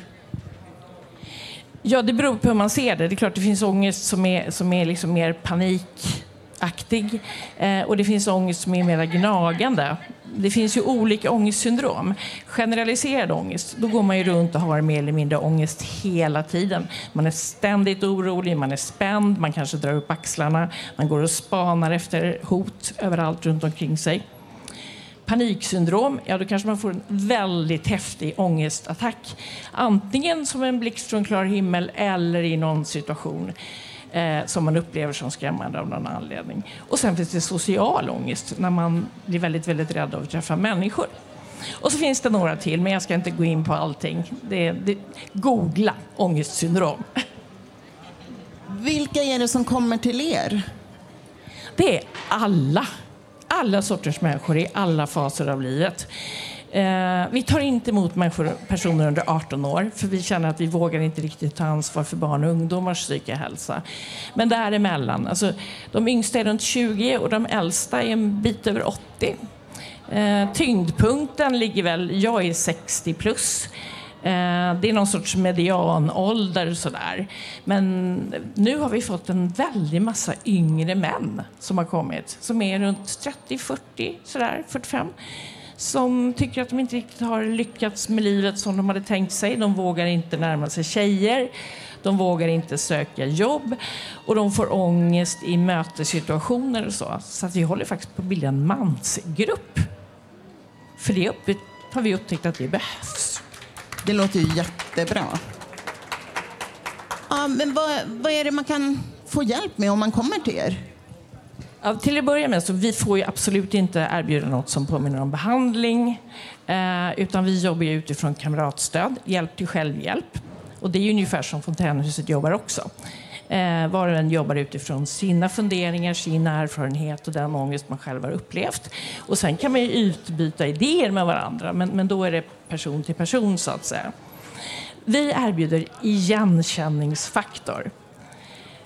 Ja, det beror på hur man ser det. Det är klart det finns ångest som är, som är liksom mer panikaktig eh, och det finns ångest som är mer gnagande. Det finns ju olika ångestsyndrom. Generaliserad ångest, då går man ju runt och har mer eller mindre ångest hela tiden. Man är ständigt orolig, man är spänd, man kanske drar upp axlarna, man går och spanar efter hot överallt runt omkring sig paniksyndrom, ja då kanske man får en väldigt häftig ångestattack. Antingen som en blixt från klar himmel eller i någon situation eh, som man upplever som skrämmande av någon anledning. Och sen finns det social ångest när man blir väldigt, väldigt rädd av att träffa människor. Och så finns det några till, men jag ska inte gå in på allting. Det, det, googla ångestsyndrom. Vilka är det som kommer till er? Det är alla alla sorters människor i alla faser av livet. Eh, vi tar inte emot människor, personer under 18 år för vi känner att vi vågar inte riktigt ta ansvar för barn och ungdomars psykiska hälsa. Men däremellan, alltså, de yngsta är runt 20 och de äldsta är en bit över 80. Eh, tyngdpunkten ligger väl, jag är 60 plus. Eh, det är någon sorts medianålder sådär. Men nu har vi fått en väldig massa yngre män som har kommit. Som är runt 30, 40, sådär, 45. Som tycker att de inte riktigt har lyckats med livet som de hade tänkt sig. De vågar inte närma sig tjejer. De vågar inte söka jobb och de får ångest i mötessituationer och så. Så att vi håller faktiskt på att bilda en mansgrupp. För det har vi upptäckt att det behövs. Det låter ju jättebra. Ja, men vad, vad är det man kan få hjälp med om man kommer till er? Ja, till att börja med så vi får ju absolut inte erbjuda något som påminner om behandling. Eh, utan vi jobbar utifrån kamratstöd, hjälp till självhjälp. Och det är ungefär som Fontänhuset jobbar också. Eh, var och en jobbar utifrån sina funderingar, sin erfarenhet och den ångest man själv har upplevt. Och sen kan man ju utbyta idéer med varandra, men, men då är det person till person så att säga. Vi erbjuder igenkänningsfaktor.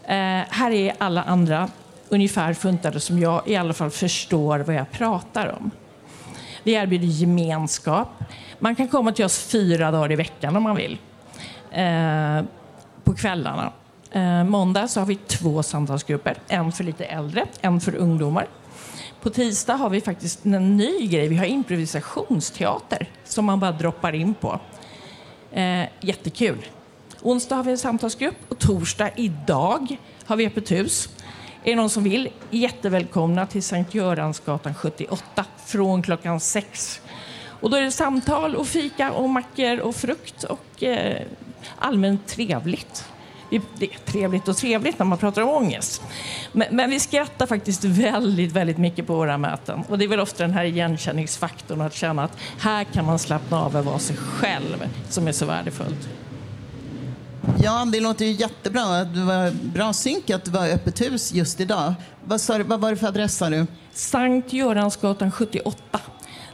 Eh, här är alla andra ungefär funtade som jag i alla fall förstår vad jag pratar om. Vi erbjuder gemenskap. Man kan komma till oss fyra dagar i veckan om man vill. Eh, på kvällarna. Eh, måndag så har vi två samtalsgrupper. En för lite äldre, en för ungdomar. På tisdag har vi faktiskt en ny grej. Vi har improvisationsteater som man bara droppar in på. Eh, jättekul. Onsdag har vi en samtalsgrupp och torsdag idag har vi öppet hus. Är det någon som vill? Jättevälkomna till Sankt Göransgatan 78 från klockan sex. Och då är det samtal och fika och mackor och frukt och eh, allmänt trevligt. Det är trevligt och trevligt när man pratar om ångest. Men, men vi skrattar faktiskt väldigt, väldigt mycket på våra möten. Och det är väl ofta den här igenkänningsfaktorn att känna att här kan man slappna av och vara sig själv som är så värdefullt. Ja, det låter ju jättebra. Det var bra synk att det var öppet hus just idag. Vad, sa du, vad var det för adress sa du? Sankt Göransgatan 78.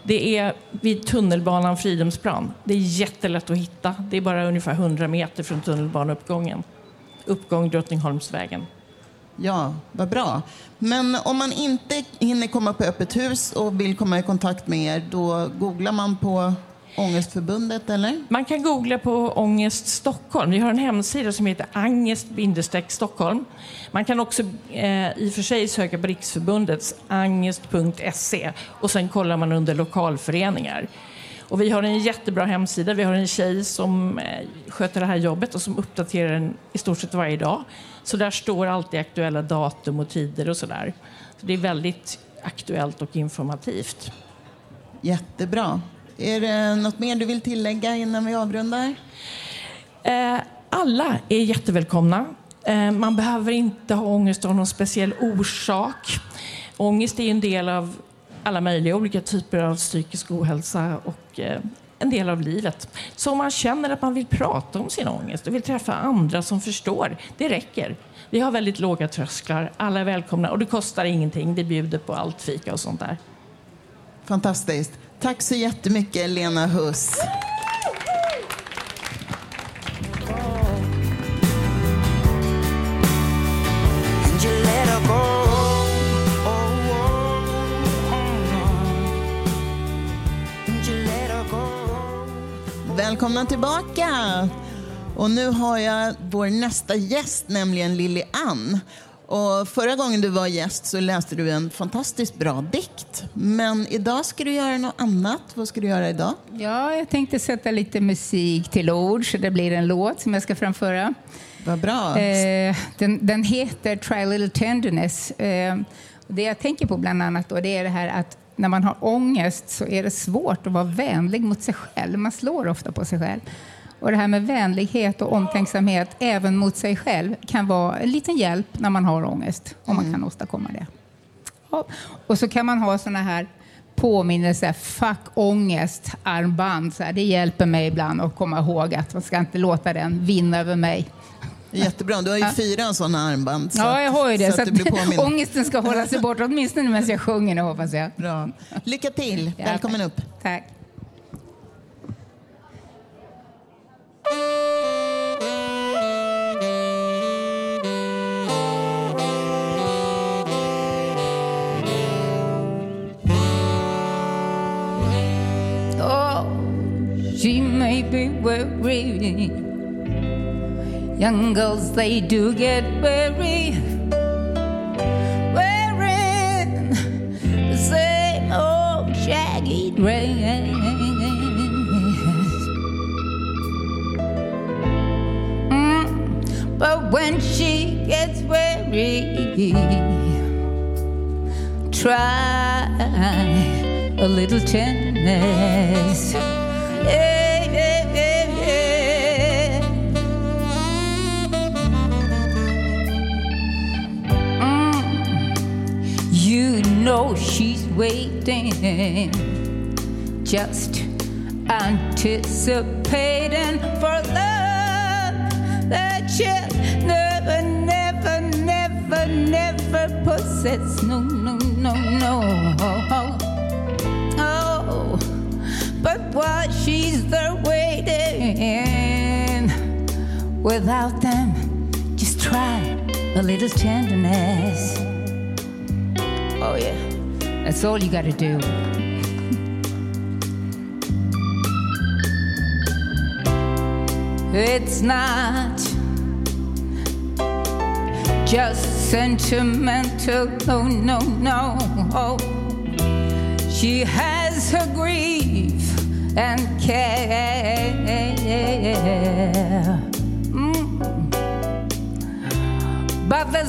Det är vid tunnelbanan Fridhemsplan. Det är jättelätt att hitta. Det är bara ungefär 100 meter från tunnelbaneuppgången. Uppgång Drottningholmsvägen. Ja, vad bra. Men om man inte hinner komma på öppet hus och vill komma i kontakt med er, då googlar man på Ångestförbundet, eller? Man kan googla på Ångest Stockholm. Vi har en hemsida som heter angest-stockholm. Man kan också eh, i och för sig söka på Riksförbundets angest.se och sen kollar man under lokalföreningar. Och vi har en jättebra hemsida. Vi har en tjej som eh, sköter det här jobbet och som uppdaterar den i stort sett varje dag. Så där står alltid aktuella datum och tider och sådär. Så det är väldigt aktuellt och informativt. Jättebra. Är det något mer du vill tillägga innan vi avrundar? Eh, alla är jättevälkomna. Eh, man behöver inte ha ångest av någon speciell orsak. Ångest är en del av alla möjliga olika typer av psykisk ohälsa och eh, en del av livet. Så om man känner att man vill prata om sin ångest och vill träffa andra som förstår, det räcker. Vi har väldigt låga trösklar, alla är välkomna och det kostar ingenting. Det bjuder på allt fika och sånt där. Fantastiskt. Tack så jättemycket, Lena Huss. Välkomna tillbaka! Och nu har jag vår nästa gäst, nämligen Lily Ann. Och förra gången du var gäst så läste du en fantastiskt bra dikt. Men idag ska du göra något annat. Vad ska du göra idag? Ja, jag tänkte sätta lite musik till ord så det blir en låt som jag ska framföra. Vad bra. Eh, den, den heter Try a little tenderness. Eh, det jag tänker på bland annat då, det är det här att när man har ångest så är det svårt att vara vänlig mot sig själv. Man slår ofta på sig själv. Och det här med vänlighet och omtänksamhet även mot sig själv kan vara en liten hjälp när man har ångest, om man kan åstadkomma det. Och så kan man ha såna här påminnelser, fuck ångest, armband. Så här. Det hjälper mig ibland att komma ihåg att man ska inte låta den vinna över mig. Jättebra. Du har ju fyra sådana armband. så ja, jag har ju det. Så Så att att ångesten ska hålla sig bort, åtminstone medan jag sjunger nu hoppas jag. Bra. Lycka till. Ja, Välkommen tack. upp. Tack. Oh, she may be weary. Young girls, they do get weary. Wearing the same old shaggy dress. Mm, But when she gets weary, try a little tenderness. Yeah, know she's waiting, just anticipating for love that she'll never, never, never, never possess. No, no, no, no. Oh, but while she's there waiting, without them, just try a little tenderness. Oh, yeah, that's all you gotta do. It's not just sentimental, no, no, no. She has her grief and care. Mm. But the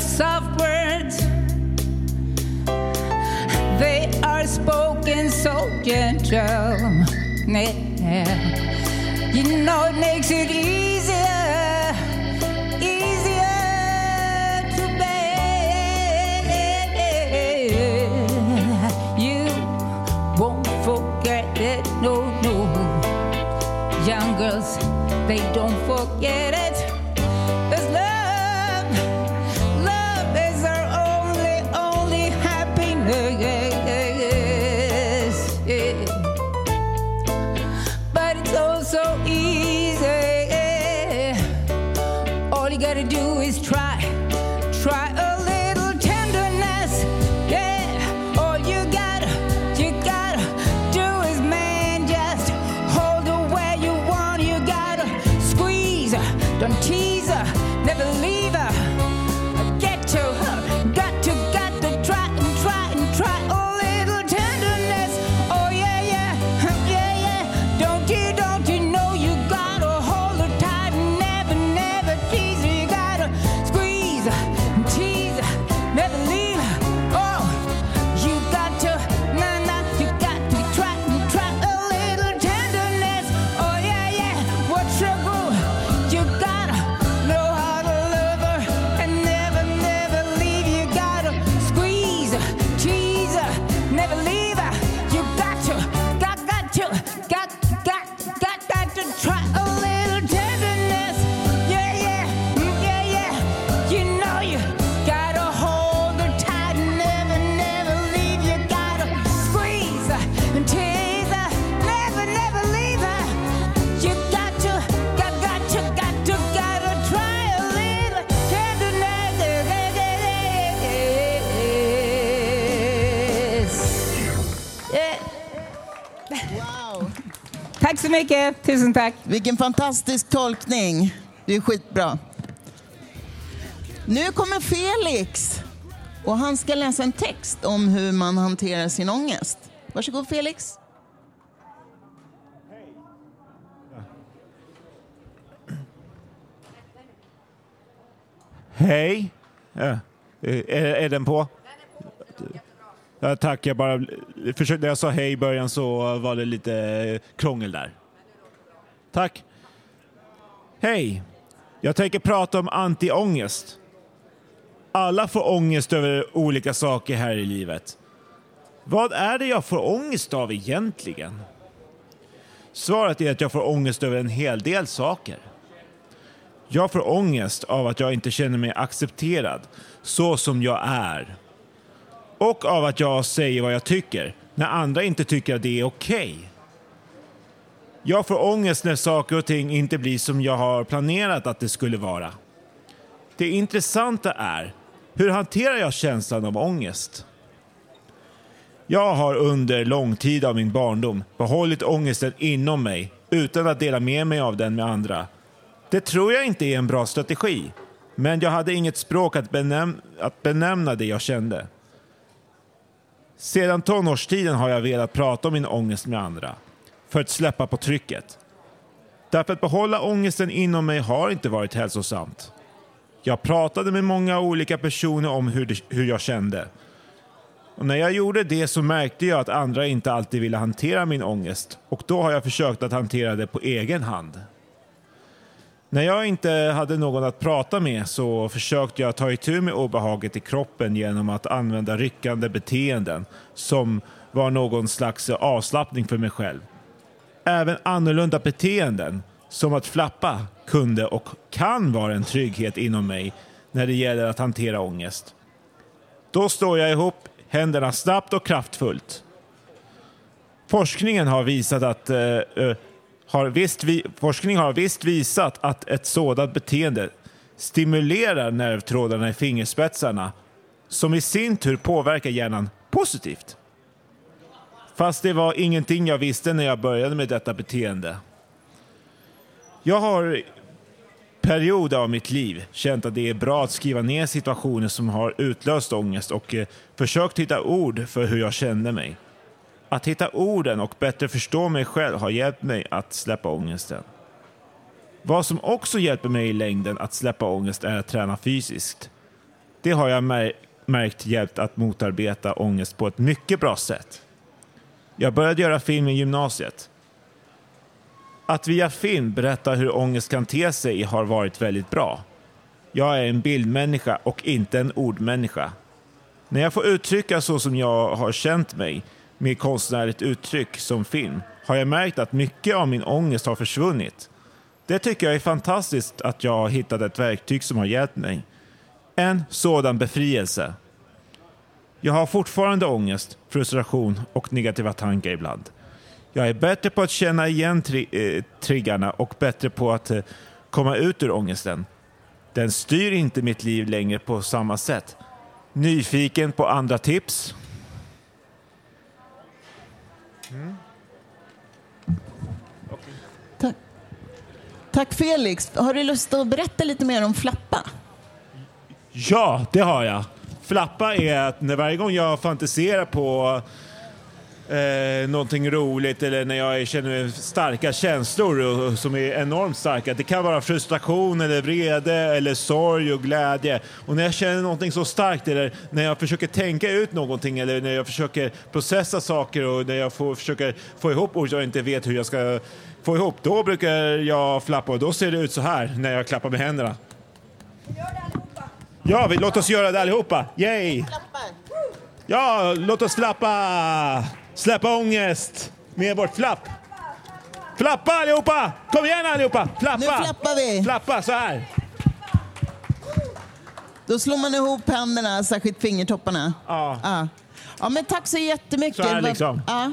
soft spoken so gentle. Yeah. You know, it makes it easier, mycket. Tusen tack. Vilken fantastisk tolkning. Det är skitbra. Nu kommer Felix och han ska läsa en text om hur man hanterar sin ångest. Varsågod Felix. Hej. Ja. Är, är den på? Ja, tack, jag bara försökte, när jag sa hej i början så var det lite krångel där. Tack. Hej. Jag tänker prata om antiångest. Alla får ångest över olika saker här i livet. Vad är det jag får ångest av egentligen? Svaret är att jag får ångest över en hel del saker. Jag får ångest av att jag inte känner mig accepterad så som jag är. Och av att jag säger vad jag tycker när andra inte tycker att det är okej. Jag får ångest när saker och ting inte blir som jag har planerat att det skulle vara. Det intressanta är, hur hanterar jag känslan av ångest? Jag har under lång tid av min barndom behållit ångesten inom mig utan att dela med mig av den med andra. Det tror jag inte är en bra strategi, men jag hade inget språk att, benäm att benämna det jag kände. Sedan tonårstiden har jag velat prata om min ångest med andra, för att släppa på trycket. Därför att behålla ångesten inom mig har inte varit hälsosamt. Jag pratade med många olika personer om hur, det, hur jag kände. Och när jag gjorde det så märkte jag att andra inte alltid ville hantera min ångest och då har jag försökt att hantera det på egen hand. När jag inte hade någon att prata med så försökte jag ta itu med obehaget i kroppen genom att använda ryckande beteenden som var någon slags avslappning för mig själv. Även annorlunda beteenden, som att flappa, kunde och kan vara en trygghet inom mig när det gäller att hantera ångest. Då slår jag ihop händerna snabbt och kraftfullt. Forskningen har visat att eh, eh, har visst vi, forskning har visst visat att ett sådant beteende stimulerar nervtrådarna i fingerspetsarna som i sin tur påverkar hjärnan positivt. Fast det var ingenting jag visste när jag började med detta beteende. Jag har perioder av mitt liv känt att det är bra att skriva ner situationer som har utlöst ångest och eh, försökt hitta ord för hur jag kände mig. Att hitta orden och bättre förstå mig själv har hjälpt mig att släppa ångesten. Vad som också hjälper mig i längden att släppa ångest är att träna fysiskt. Det har jag mär märkt hjälpt att motarbeta ångest på ett mycket bra sätt. Jag började göra film i gymnasiet. Att via film berätta hur ångest kan te sig har varit väldigt bra. Jag är en bildmänniska och inte en ordmänniska. När jag får uttrycka så som jag har känt mig med konstnärligt uttryck som film har jag märkt att mycket av min ångest har försvunnit. Det tycker jag är fantastiskt att jag har hittat ett verktyg som har hjälpt mig. En sådan befrielse. Jag har fortfarande ångest, frustration och negativa tankar ibland. Jag är bättre på att känna igen tri- eh, triggarna och bättre på att eh, komma ut ur ångesten. Den styr inte mitt liv längre på samma sätt. Nyfiken på andra tips? Tack Felix. Har du lust att berätta lite mer om Flappa? Ja, det har jag. Flappa är att när varje gång jag fantiserar på eh, någonting roligt eller när jag känner starka känslor och- som är enormt starka. Det kan vara frustration eller vrede eller sorg och glädje. Och när jag känner någonting så starkt eller när jag försöker tänka ut någonting eller när jag försöker processa saker och när jag får, försöker få ihop ord jag inte vet hur jag ska få ihop, då brukar jag flappa och då ser det ut så här när jag klappar med händerna. Ja, vi, låt oss göra det allihopa. Yay! Ja, låt oss flappa! Släppa ångest med vårt flapp. Flappa allihopa! Kom igen allihopa! Flappa! Nu flappar vi. Flappa så här. Då slår man ihop händerna, särskilt fingertopparna. Ja. Ja, ja men tack så jättemycket. Så här liksom. Ja.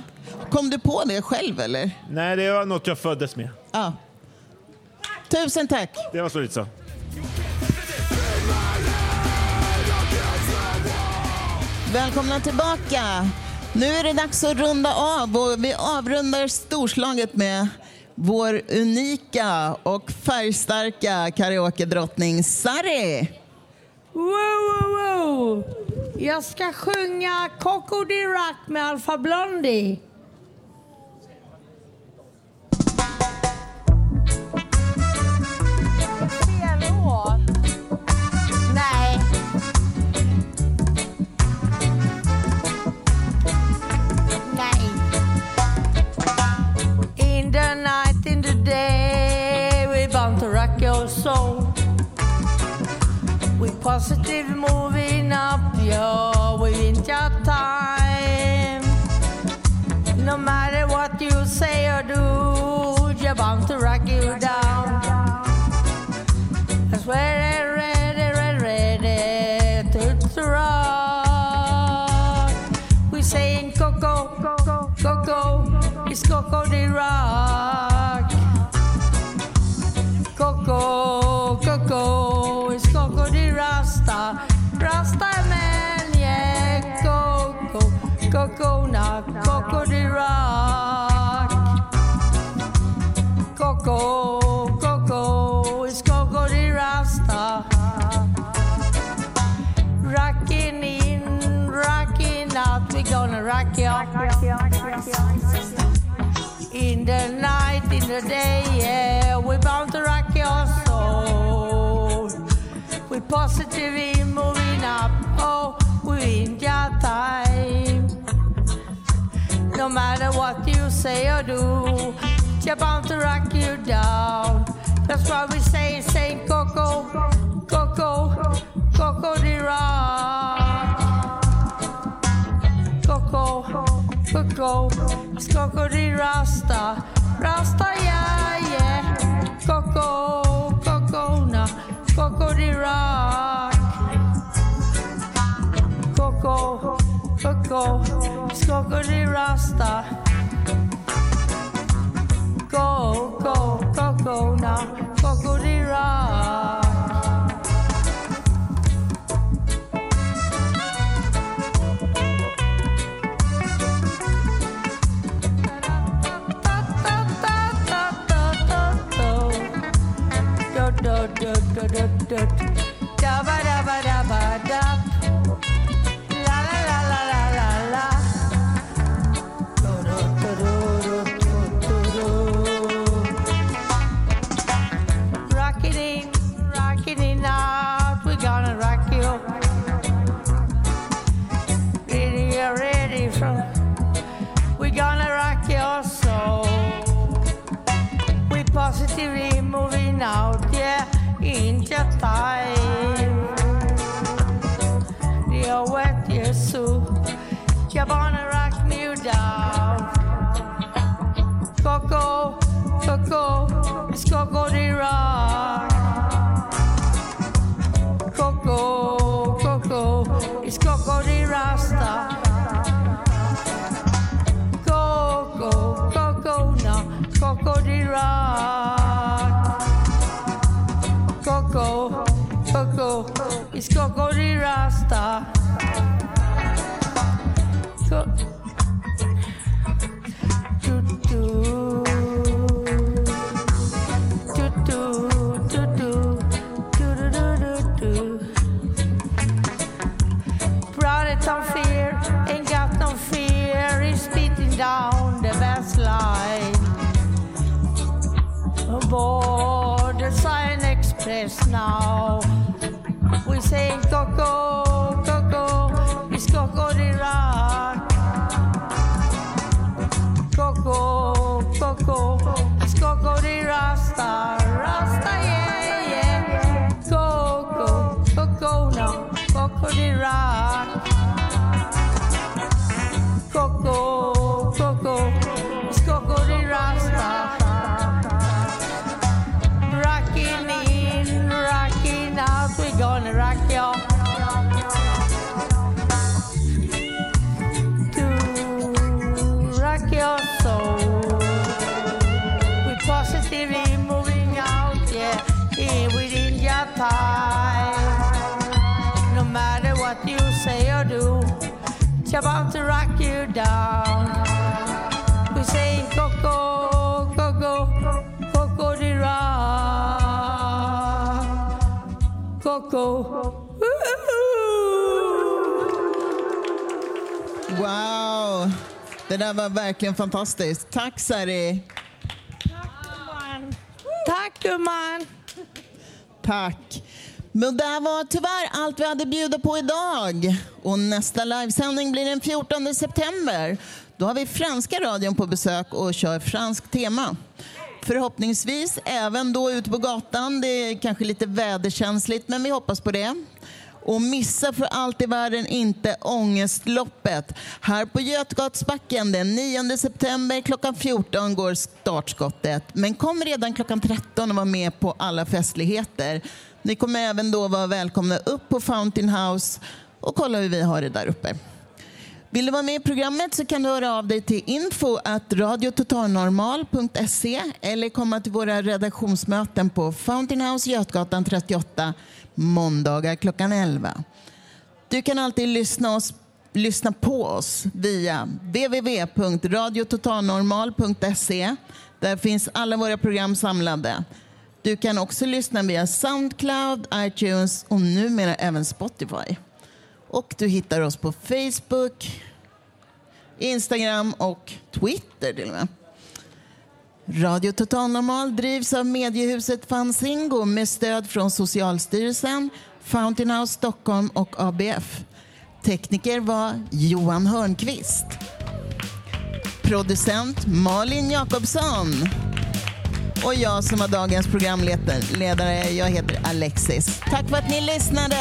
Kom du på det själv eller? Nej, det var något jag föddes med. Ja. Tusen tack. Det var så lite så. Välkomna tillbaka. Nu är det dags att runda av och vi avrundar storslaget med vår unika och färgstarka karaoke-drottning Sari. Wow, wow, wow. Jag ska sjunga Coco de Rock med Alfa Blondie. Night, in the day, we bound to rock your soul. We positive moving up, yo, we in your time. No matter what you say or do, you're bound to rock you down. Night, in the day, yeah, we bound to rock your soul. We positively moving up, oh, we in your time. No matter what you say or do, you're bound to rock you down. That's why we say, say Coco, Coco, Coco the rock. Coco, Coco, it's Coco the Rasta, Rasta, yeah, yeah. Coco, Coco, na, Coco the rock. Coco, Coco, Coco the Rasta. Go, Coco, now, Coco the rock. Rock about to rock you down. We say go go go go go go the rock go go. Wow! Det där var verkligen fantastiskt. Tack Sari. Tack gumman. Tack. Men det var tyvärr allt vi hade bjuda på idag. Och nästa livesändning blir den 14 september. Då har vi franska radion på besök och kör franskt tema. Förhoppningsvis även då ute på gatan. Det är kanske lite väderkänsligt, men vi hoppas på det. Och missa för allt i världen inte Ångestloppet. Här på Götgatsbacken den 9 september klockan 14 går startskottet. Men kom redan klockan 13 och var med på alla festligheter. Ni kommer även då vara välkomna upp på Fountain House och kolla hur vi har det där uppe. Vill du vara med i programmet så kan du höra av dig till info at radiototalnormal.se eller komma till våra redaktionsmöten på Fountain House Götgatan 38 måndagar klockan 11. Du kan alltid lyssna, oss, lyssna på oss via www.radiototalnormal.se. Där finns alla våra program samlade. Du kan också lyssna via Soundcloud, iTunes och numera även Spotify. Och du hittar oss på Facebook, Instagram och Twitter till och med. Radio Total Normal drivs av mediehuset Fanzingo med stöd från Socialstyrelsen, Fountain House Stockholm och ABF. Tekniker var Johan Hörnqvist. Producent Malin Jakobsson. Och jag som var dagens programledare, jag heter Alexis. Tack för att ni lyssnade!